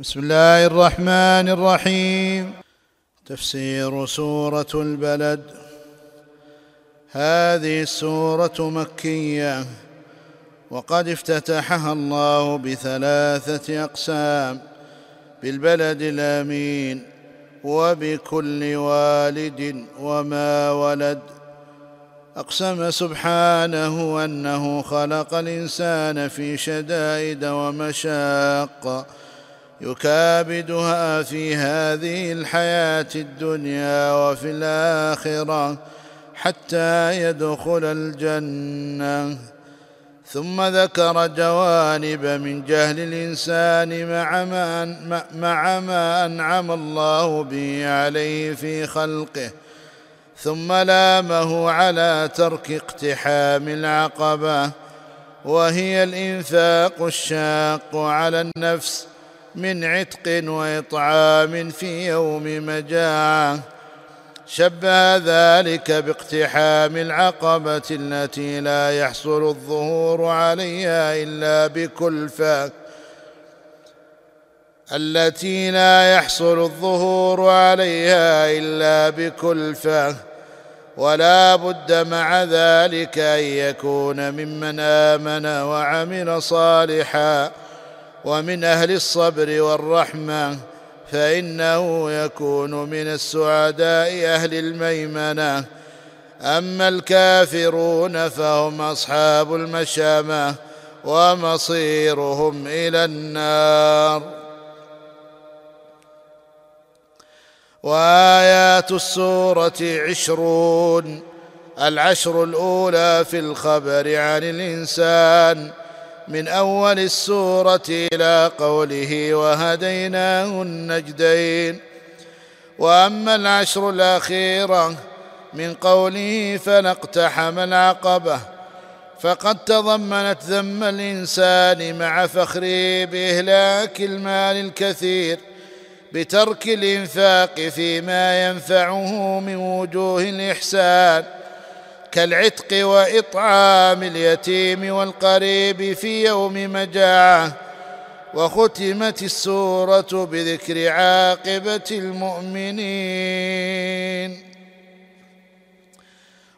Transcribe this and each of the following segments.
بسم الله الرحمن الرحيم. تفسير سورة البلد. هذه السورة مكية وقد افتتحها الله بثلاثة أقسام بالبلد الأمين وبكل والد وما ولد. أقسم سبحانه أنه خلق الإنسان في شدائد ومشاق يكابدها في هذه الحياة الدنيا وفي الآخرة حتى يدخل الجنة. ثم ذكر جوانب من جهل الإنسان مع ما, مع ما أنعم الله به عليه في خلقه. ثم لامه على ترك اقتحام العقبة. وهي الإنفاق الشاق على النفس من عتق وإطعام في يوم مجاعه شبه ذلك باقتحام العقبة التي لا يحصل الظهور عليها إلا بكلفة التي لا يحصل الظهور عليها إلا بكلفة. ولا بد مع ذلك أن يكون ممن آمن وعمل صالحا. ومن أهل الصبر والرحمة فإنه يكون من السعداء أهل الميمنة. أما الكافرون فهم أصحاب المشامة ومصيرهم إلى النار. وآيات السورة عشرون العشر الأولى في الخبر عن الإنسان. من أول السورة إلى قوله وهديناه النجدين. وأما العشر الاخيره من قوله فلاقتحم العقبة فقد تضمنت ذم الإنسان مع فخره بإهلاك المال الكثير بترك الإنفاق فيما ينفعه من وجوه الإحسان. كالعتق وإطعام اليتيم والقريب في يوم مجاعة وختمت السورة بذكر عاقبة المؤمنين.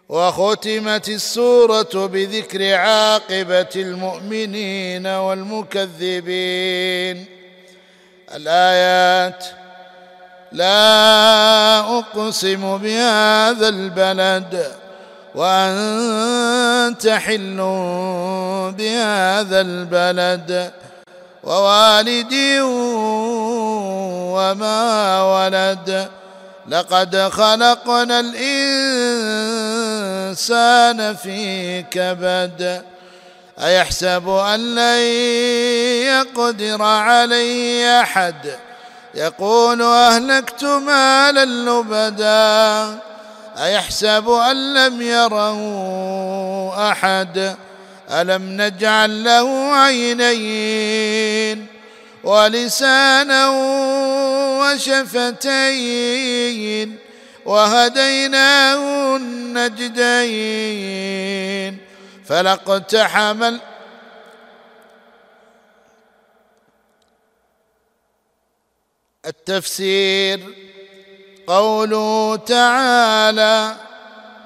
وختمت السورة بذكر عاقبة المؤمنين والمكذبين. الآيات لا أقسم بهذا البلد وأنت حل بهذا البلد ووالد وما ولد. لقد خلقنا الإنسان في كبد. أيحسب أن لن يقدر عليه أحد. يقول أهلكت مالا لبدا. أيحسب أن لم يره أحد؟ ألم نجعل له عينين ولسانا وشفتين وهديناه النجدين فلاقتحم التفسير قوله تعالى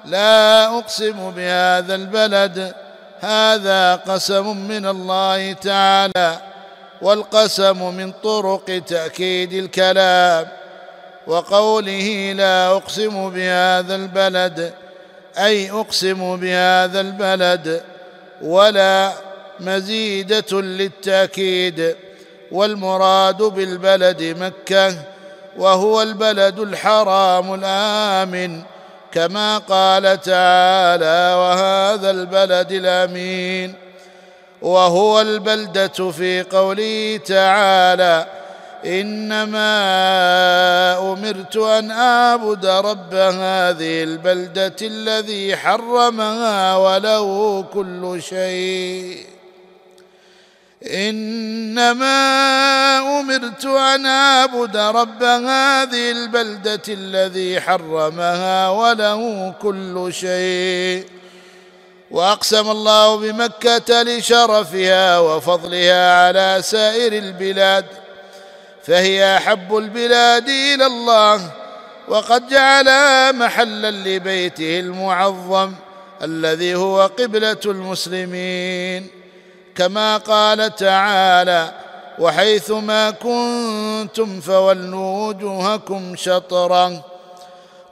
لا أقسم بهذا البلد هذا قسم من الله تعالى والقسم من طرق تأكيد الكلام وقوله لا أقسم بهذا البلد أي أقسم بهذا البلد ولا مزيدة للتأكيد والمراد بالبلد مكة وهو البلد الحرام الآمن كما قال تعالى وهذا البلد الأمين وهو البلدة في قوله تعالى إنما أمرت أن أعبد رب هذه البلدة الذي حرمها وله كل شيء إنما أمرت أن أعبد رب هذه البلدة الذي حرمها وله كل شيء. وأقسم الله بمكة لشرفها وفضلها على سائر البلاد فهي أحب البلاد إلى الله وقد جعل محلا لبيته المعظم الذي هو قبلة المسلمين. كما قال تعالى وحيثما كنتم فولوا وجوهكم شطرا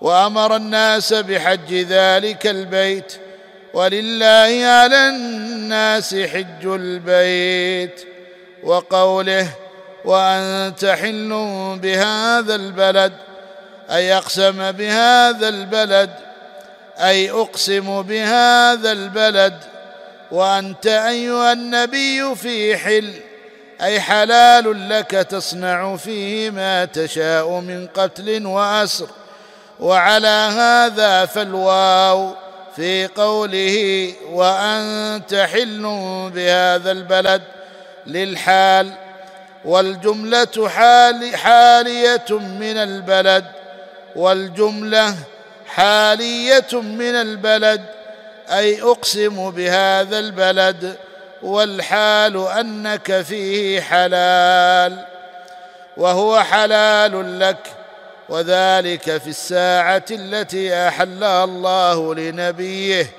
وأمر الناس بحج ذلك البيت ولله على الناس حج البيت وقوله وأنت حل بهذا البلد أي أقسم بهذا البلد أي أقسم بهذا البلد وأنت أيها النبي في حل أي حلال لك تصنع فيه ما تشاء من قتل وأسر. وعلى هذا فالواو في قوله وأنت حل بهذا البلد للحال والجملة حال حالية من البلد والجملة حالية من البلد أي أقسم بهذا البلد والحال أنك فيه حلال وهو حلال لك وذلك في الساعة التي احلها الله لنبيه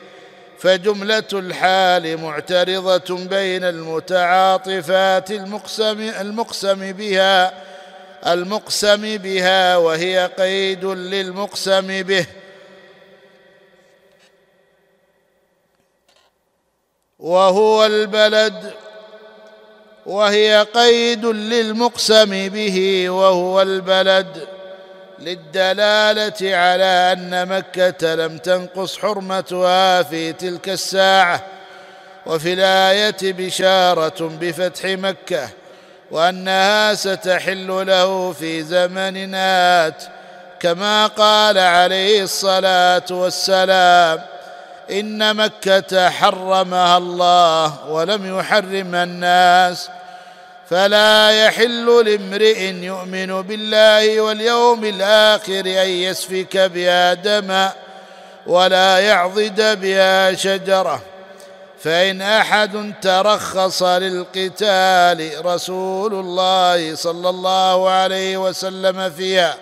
فجملة الحال معترضة بين المتعاطفات المقسم, المقسم بها المقسم بها وهي قيد للمقسم به وهو البلد وهي قيد للمقسم به وهو البلد. للدلالة على أن مكة لم تنقص حرمتها في تلك الساعة وفي الآية بشارة بفتح مكة وأنها ستحل له في زمن ات كما قال عليه الصلاة والسلام. إن مكة حرمها الله ولم يحرمها الناس فلا يحل لامرئ يؤمن بالله واليوم الآخر أن يسفك بها دما ولا يعضد بها شجرة. فإن أحد ترخص للقتال رسول الله صلى الله عليه وسلم فيها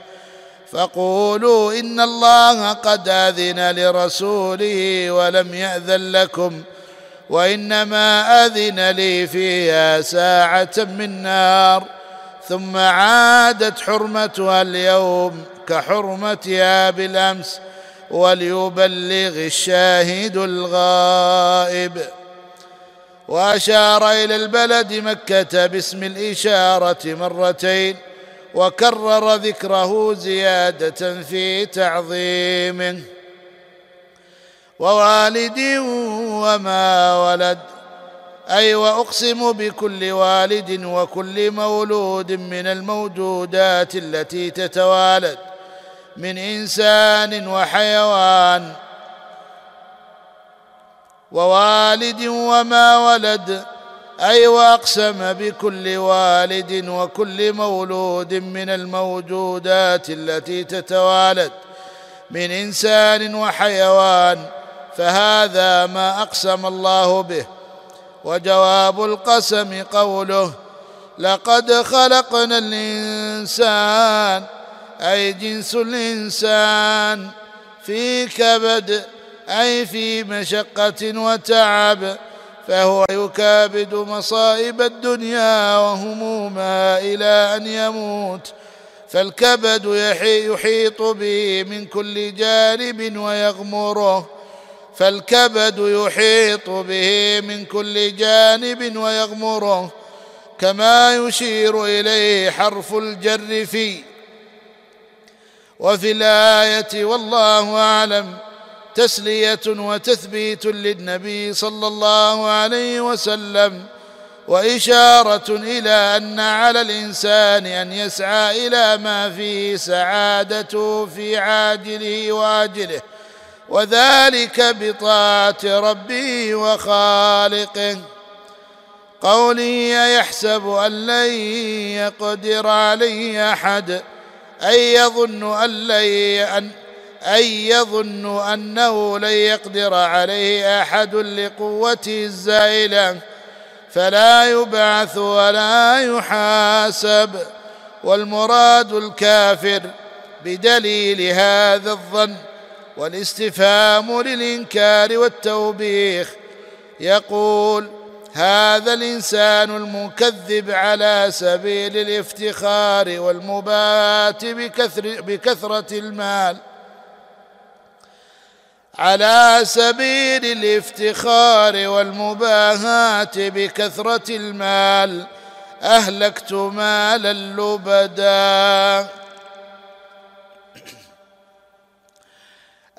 فقولوا إن الله قد أذن لرسوله ولم يأذن لكم وإنما أذن لي فيها ساعة من نار ثم عادت حرمتها اليوم كحرمتها بالامس وليبلغ الشاهد الغائب. وأشار إلى البلد مكة باسم الإشارة مرتين وكرر ذكره زيادة في تعظيمه ووالد وما ولد. أي وأقسم بكل والد وكل مولود من الموجودات التي تتوالد. من إنسان وحيوان. ووالد وما ولد. أي وأقسم بكل والد وكل مولود من الموجودات التي تتوالد من إنسان وحيوان فهذا ما أقسم الله به. وجواب القسم قوله لقد خلقنا الإنسان أي جنس الإنسان في كبد أي في مشقة وتعب. فهو يكابد مصائب الدنيا وهمومها إلى أن يموت فالكبد يحيط به من كل جانب ويغمره فالكبد يحيط به من كل جانب ويغمره كما يشير إليه حرف الجر في. وفي الآية والله أعلم تسلية وتثبيت للنبي صلى الله عليه وسلم وإشارة إلى أن على الإنسان أن يسعى إلى ما فيه سعادته في عاجله وآجله وذلك بطاعة ربه وخالقه. قوله يحسب أن لن يقدر عليه أحد أي يظن أن لن أي يظن أنه لن يقدر عليه أحد لقوته الزائلة فلا يبعث ولا يحاسب. والمراد الكافر بدليل هذا الظن والاستفهام للإنكار والتوبيخ. يقول هذا الإنسان المكذب على سبيل الافتخار والمبات بكثر بكثرة المال. على سبيل الافتخار والمباهاة بكثرة المال أهلكت مالا لبدا.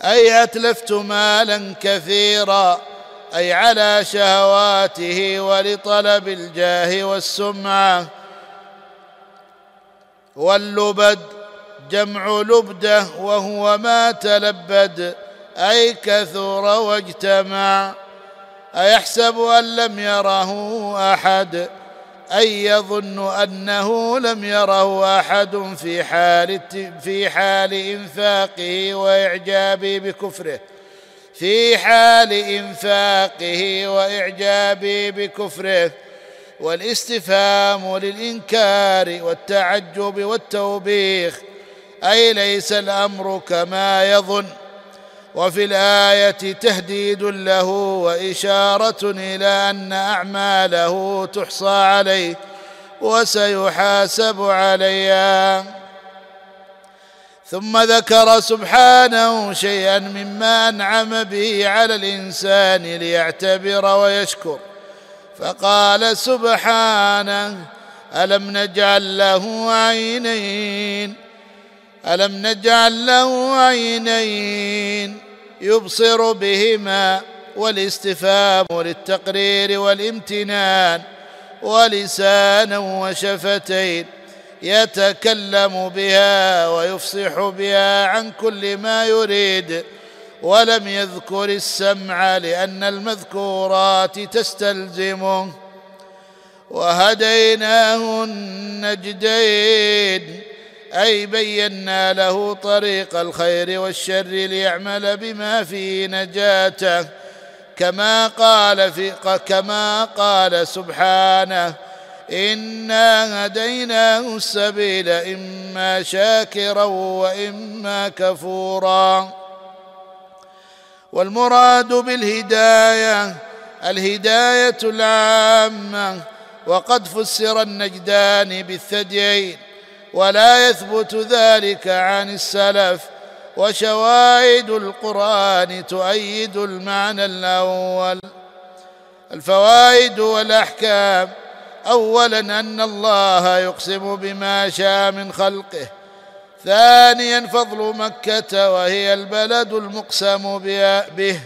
أي أتلفت مالا كثيرا أي على شهواته ولطلب الجاه والسمعة. واللبد جمع لبده وهو ما تلبد. اي كثر واجتمع أيحسب أن لم يره أحد؟ أي يظن أنه لم يره أحد في حال في حال إنفاقه وإعجابه بكفره؟ في حال إنفاقه وإعجابه بكفره؟ والاستفهام للإنكار والتعجب والتوبيخ أي ليس الأمر كما يظن؟ وفي الآية تهديد له وإشارة إلى أن أعماله تحصى عليه وسيحاسب عليها. ثم ذكر سبحانه شيئا مما أنعم به على الإنسان ليعتبر ويشكر. فقال سبحانه ألم نجعل له عينين؟ ألم نجعل له عينين؟ يبصر بهما والاستفهام للتقرير والامتنان ولسانا وشفتين يتكلم بها ويفصح بها عن كل ما يريد ولم يذكر السمع لأن المذكورات تستلزمه وهديناه النجدين أي بينا له طريق الخير والشر ليعمل بما فيه نجاته. كما قال في كما قال سبحانه انا هديناه السبيل اما شاكرا واما كفورا. والمراد بالهداية الهداية العامة وقد فسر النجدان بالثديين. ولا يثبت ذلك عن السلف. وشواهد القرآن تؤيد المعنى الأول. الفوائد والأحكام. اولا أن الله يقسم بما شاء من خلقه. ثانيا فضل مكة وهي البلد المقسم به.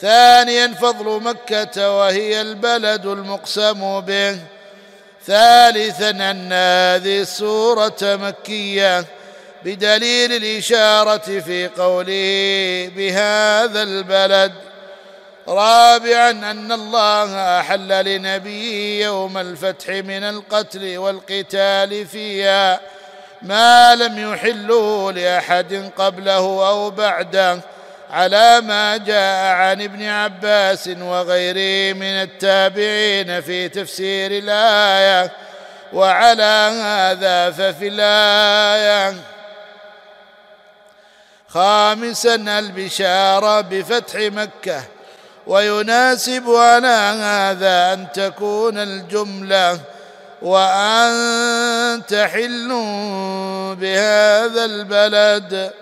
ثانيا فضل مكة وهي البلد المقسم به. ثالثا أن هذه السورة مكية بدليل الإشارة في قوله بهذا البلد. رابعا أن الله أحل لنبيه يوم الفتح من القتل والقتال فيها ما لم يحله لأحد قبله أو بعده. على ما جاء عن ابن عباس وغيره من التابعين في تفسير الآية وعلى هذا ففي الآية خامسا البشارة بفتح مكة ويناسب على هذا أن تكون الجملة وانت حل بهذا البلد.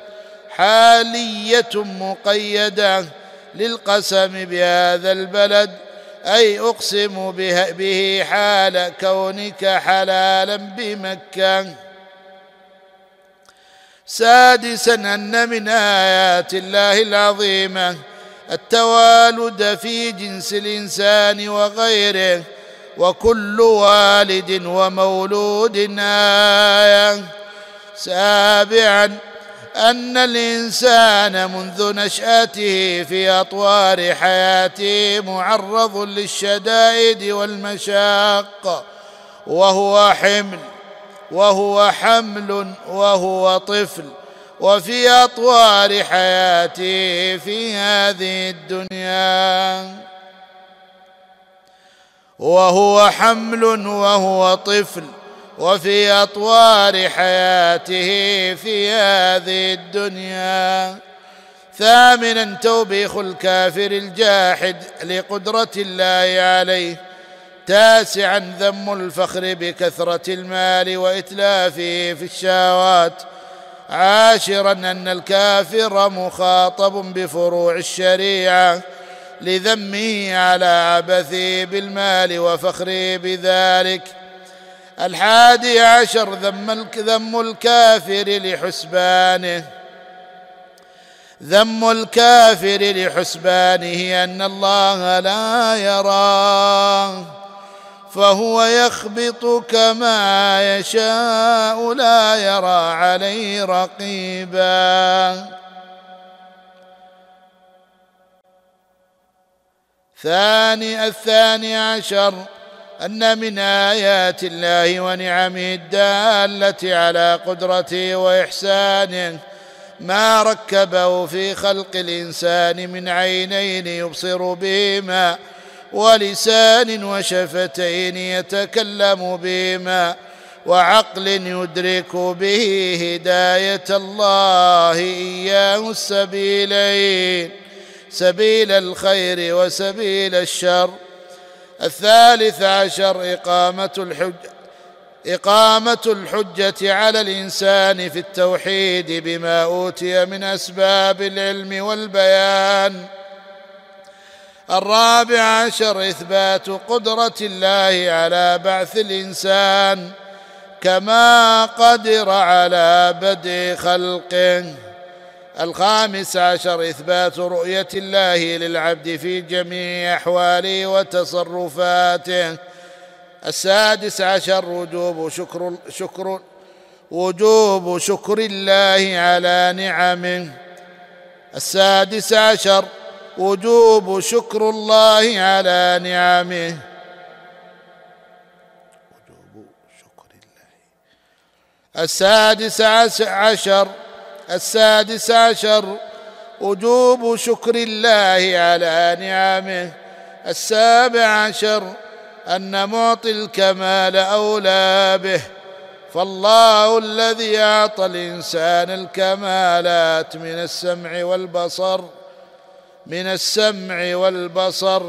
حالية مقيدة للقسم بهذا البلد أي أقسم به حال كونك حلالا بمكة. سادسا أن من آيات الله العظيمة التوالد في جنس الإنسان وغيره وكل والد ومولود آية. سابعا أن الإنسان منذ نشأته في أطوار حياته معرض للشدائد والمشاق وهو حمل وهو حمل وهو طفل وفي أطوار حياته في هذه الدنيا. وهو حمل وهو طفل. وفي أطوار حياته في هذه الدنيا. ثامنا توبيخ الكافر الجاحد لقدرة الله عليه. تاسعا ذم الفخر بكثرة المال وإتلافه في الشهوات. عاشرا أن الكافر مخاطب بفروع الشريعة لذمه على عبثه بالمال وفخره بذلك. الحادي عشر ذم ذم الكافر لحسبانه. ذم الكافر لحسبانه أن الله لا يراه فهو يخبط كما يشاء لا يرى عليه رقيبا. ثاني الثاني عشر أن من آيات الله ونعمه الدالة على قدرته وإحسانه ما ركبه في خلق الإنسان من عينين يبصر بهما ولسان وشفتين يتكلم بهما وعقل يدرك به هداية الله إياه السبيلين سبيل الخير وسبيل الشر الثالث عشر إقامة الحج إقامة الحجة على الإنسان في التوحيد بما أوتي من أسباب العلم والبيان. الرابع عشر إثبات قدرة الله على بعث الإنسان كما قدر على بدء خلقه. الخامس عشر إثبات رؤية الله للعبد في جميع أحواله وتصرفاته. السادس عشر وجوب شكر شكر وجوب شكر الله على نعمه. السادس عشر وجوب شكر الله على نعمه. وجوب شكر الله. السادس عشر السادس عشر وجوب شكر الله على نعمه. السابع عشر أن معطي الكمال أولى به. فالله الذي أعطى الإنسان الكمالات من السمع والبصر من السمع والبصر.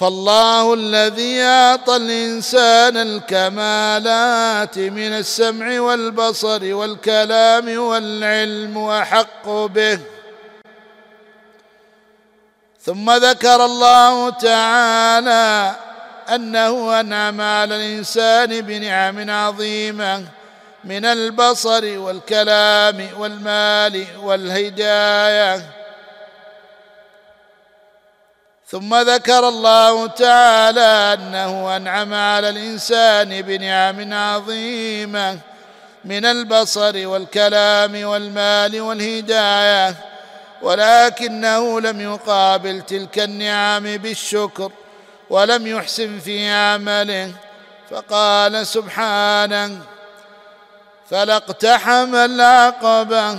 فالله الذي أعطى الإنسان الكمالات من السمع والبصر والكلام والعلم أحق به. ثم ذكر الله تعالى أنه أنعم على الإنسان بنعم عظيمة من البصر والكلام والمال والهداية. ثم ذكر الله تعالى أنه أنعم على الإنسان بنعم عظيمة من البصر والكلام والمال والهداية ولكنه لم يقابل تلك النعم بالشكر ولم يحسن في عمله. فقال سبحانه فلا اقتحم العقبه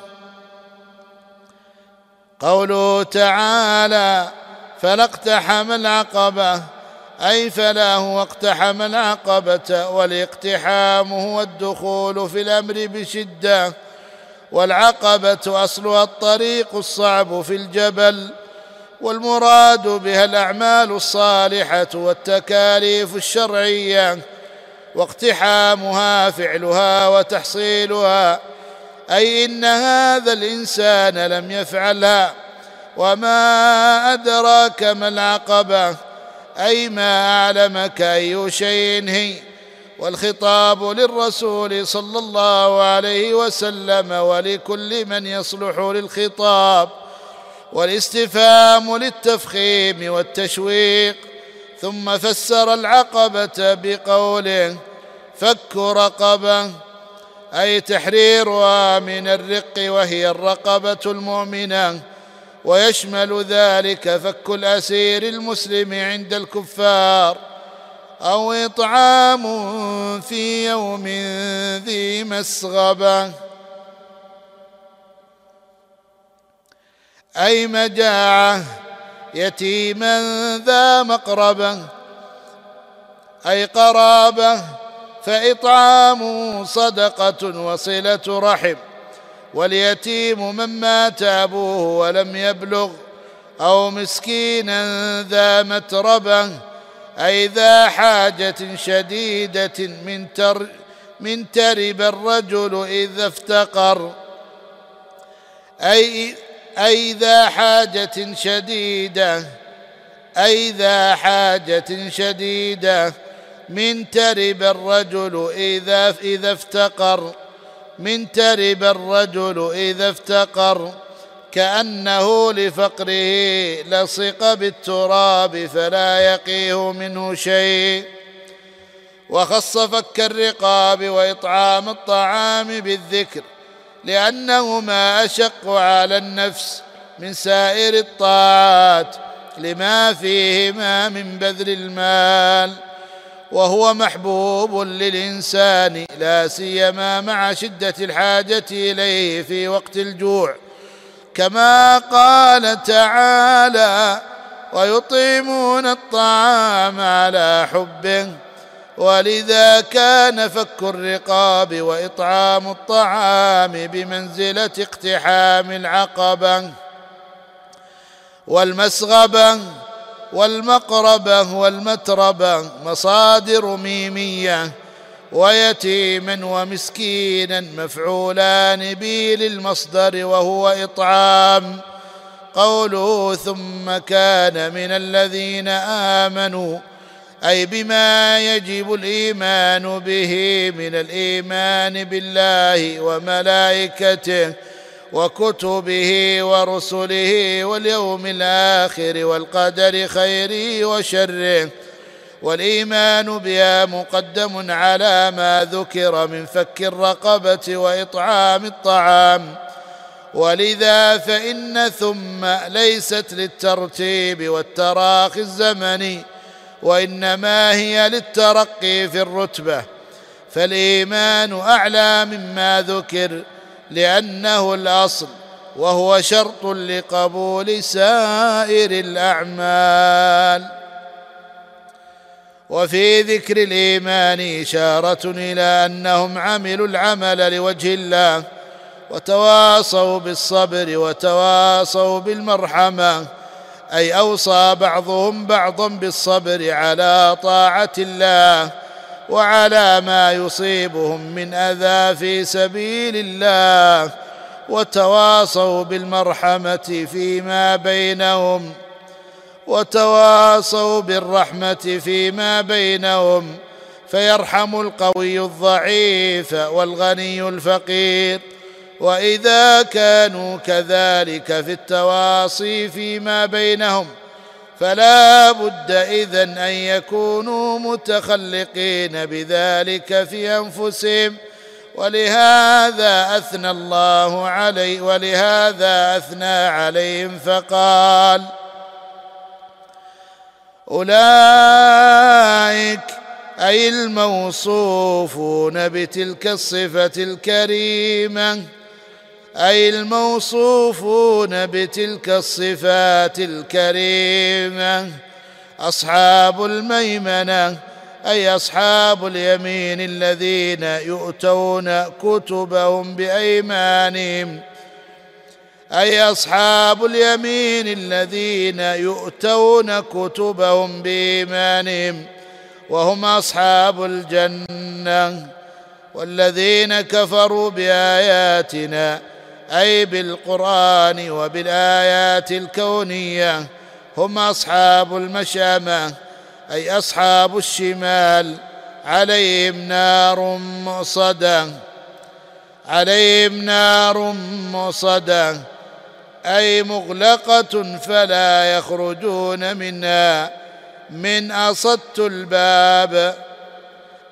قوله تعالى فلا اقتحم العقبة أي فلا هو اقتحم العقبة والاقتحام هو الدخول في الأمر بشدة والعقبة أصلها الطريق الصعب في الجبل والمراد بها الأعمال الصالحة والتكاليف الشرعية واقتحامها فعلها وتحصيلها. أي إن هذا الإنسان لم يفعلها وما أدراك ما العقبة؟ أي ما أعلمك أي شيء؟ هي والخطاب للرسول صلى الله عليه وسلم ولكل من يصلح للخطاب. والاستفهام للتفخيم والتشويق. ثم فسر العقبة بقوله فك رقبة. أي تحريرها من الرق وهي الرقبة المؤمنة ويشمل ذلك فك الأسير المسلم عند الكفار أو إطعام في يوم ذي مسغبة. أي مجاعة يتيما ذا مقربة أي قرابة فإطعام صدقة وصلة رحم. واليتيم من مات أبوه ولم يبلغ أو مسكينا ذا متربة أي ذا حاجة شديدة من تر من ترب الرجل إذا افتقر. أي أي ذا حاجة شديدة أي ذا حاجة شديدة. من ترب الرجل إذا إذا افتقر. من ترب الرجل إذا افتقر. كأنه لفقره لصق بالتراب فلا يقيه منه شيء. وخص فك الرقاب وإطعام الطعام بالذكر لانهما أشق على النفس من سائر الطاعات لما فيهما من بذل المال. وهو محبوب للإنسان لا سيما مع شدة الحاجة إليه في وقت الجوع. كما قال تعالى ويطعمون الطعام على حبه ولذا كان فك الرقاب وإطعام الطعام بمنزلة اقتحام العقبة والمسغبة والمقربة والمتربة مصادر ميمية ويتيما ومسكينا مفعولان به للمصدر وهو إطعام. قوله ثم كان من الذين آمنوا أي بما يجب الإيمان به من الإيمان بالله وملائكته وكتبه ورسله واليوم الآخر والقدر خيره وشره. والإيمان بها مقدم على ما ذكر من فك الرقبة وإطعام الطعام. ولذا فإن ثم ليست للترتيب والتراخي الزمني وإنما هي للترقي في الرتبة. فالإيمان أعلى مما ذكر لأنه الأصل وهو شرط لقبول سائر الأعمال. وفي ذكر الإيمان إشارة إلى أنهم عملوا العمل لوجه الله وتواصوا بالصبر وتواصوا بالمرحمة أي أوصى بعضهم بعضا بالصبر على طاعة الله. وعلى ما يصيبهم من أذى في سبيل الله وتواصوا بالمرحمة فيما بينهم وتواصوا بالرحمة فيما بينهم فيرحم القوي الضعيف والغني الفقير. وإذا كانوا كذلك في التواصي فيما بينهم فلا بد إذن أن يكونوا متخلقين بذلك في أنفسهم. ولهذا أثنى الله عليه ولهذا أثنى عليهم فقال أولئك أي الموصوفون بتلك الصفة الكريمة. أي الموصوفون بتلك الصفات الكريمة. أصحاب الميمنة أي أصحاب اليمين الذين يؤتون كتبهم بأيمانهم. أي أصحاب اليمين الذين يؤتون كتبهم بإيمانهم. وهم أصحاب الجنة والذين كفروا بآياتنا أي بالقرآن وبالآيات الكونية هم أصحاب المشامة أي أصحاب الشمال. عليهم نار مؤصدة. عليهم نار مؤصدة. أي مغلقة فلا يخرجون منها. من أصدت الباب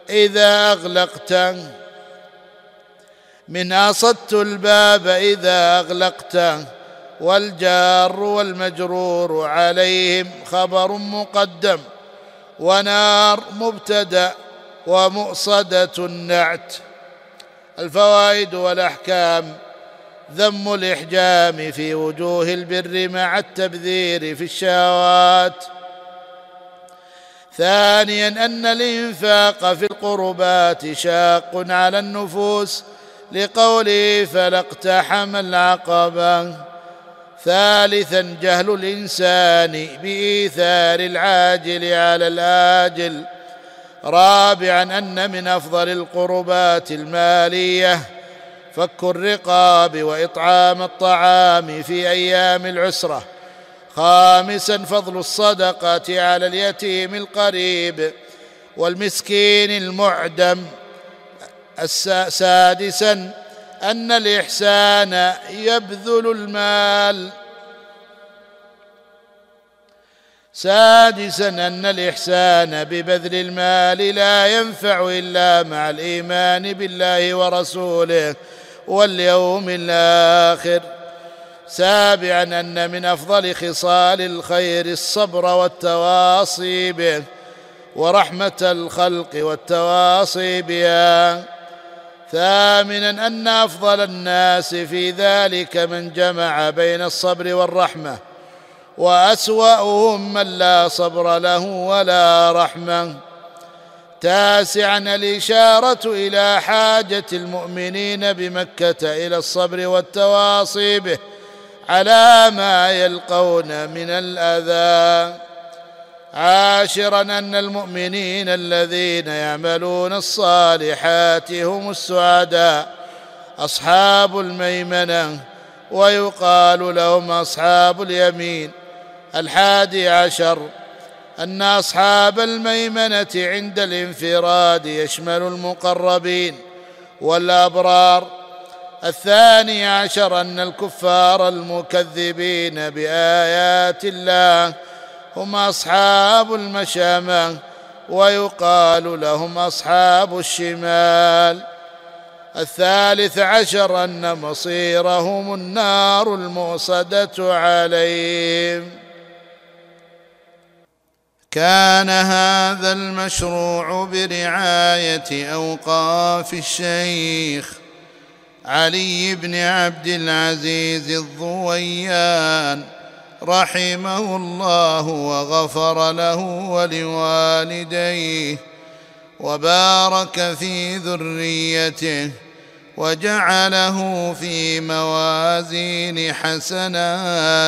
إذا اغلقته من أصدت الباب إذا اغلقته والجار والمجرور عليهم خبر مقدم ونار مبتدأ ومؤصدة النعت الفوائد والأحكام ذم الإحجام في وجوه البر مع التبذير في الشهوات. ثانيا أن الإنفاق في القربات شاق على النفوس لقوله فلا اقتحم العقبه ثالثا جهل الإنسان بإيثار العاجل على الآجل. رابعا أن من أفضل القربات المالية فك الرقاب وإطعام الطعام في أيام العسرة. خامسا فضل الصدقة على اليتيم القريب والمسكين المعدم. سادسا أن الإحسان يبذل المال. سادسا أن الإحسان ببذل المال لا ينفع إلا مع الإيمان بالله ورسوله واليوم الآخر. سابعا أن من أفضل خصال الخير الصبر والتواصي به ورحمة الخلق والتواصي بها. ثامنا أن أفضل الناس في ذلك من جمع بين الصبر والرحمة وأسوأهم من لا صبر له ولا رحمة. تاسعا الإشارة إلى حاجة المؤمنين بمكة إلى الصبر والتواصي به على ما يلقون من الأذى. عاشرا أن المؤمنين الذين يعملون الصالحات هم السعداء أصحاب الميمنة ويقال لهم أصحاب اليمين. الحادي عشر أن أصحاب الميمنة عند الانفراد يشمل المقربين والأبرار. الثاني عشر أن الكفار المكذبين بآيات الله هم أصحاب المشامة ويقال لهم أصحاب الشمال. الثالث عشر أن مصيرهم النار المؤصده عليهم. كان هذا المشروع برعاية أوقاف الشيخ علي بن عبد العزيز الضويان. رحمه الله وغفر له ولوالديه وبارك في ذريته وجعله في موازين حسناتهم.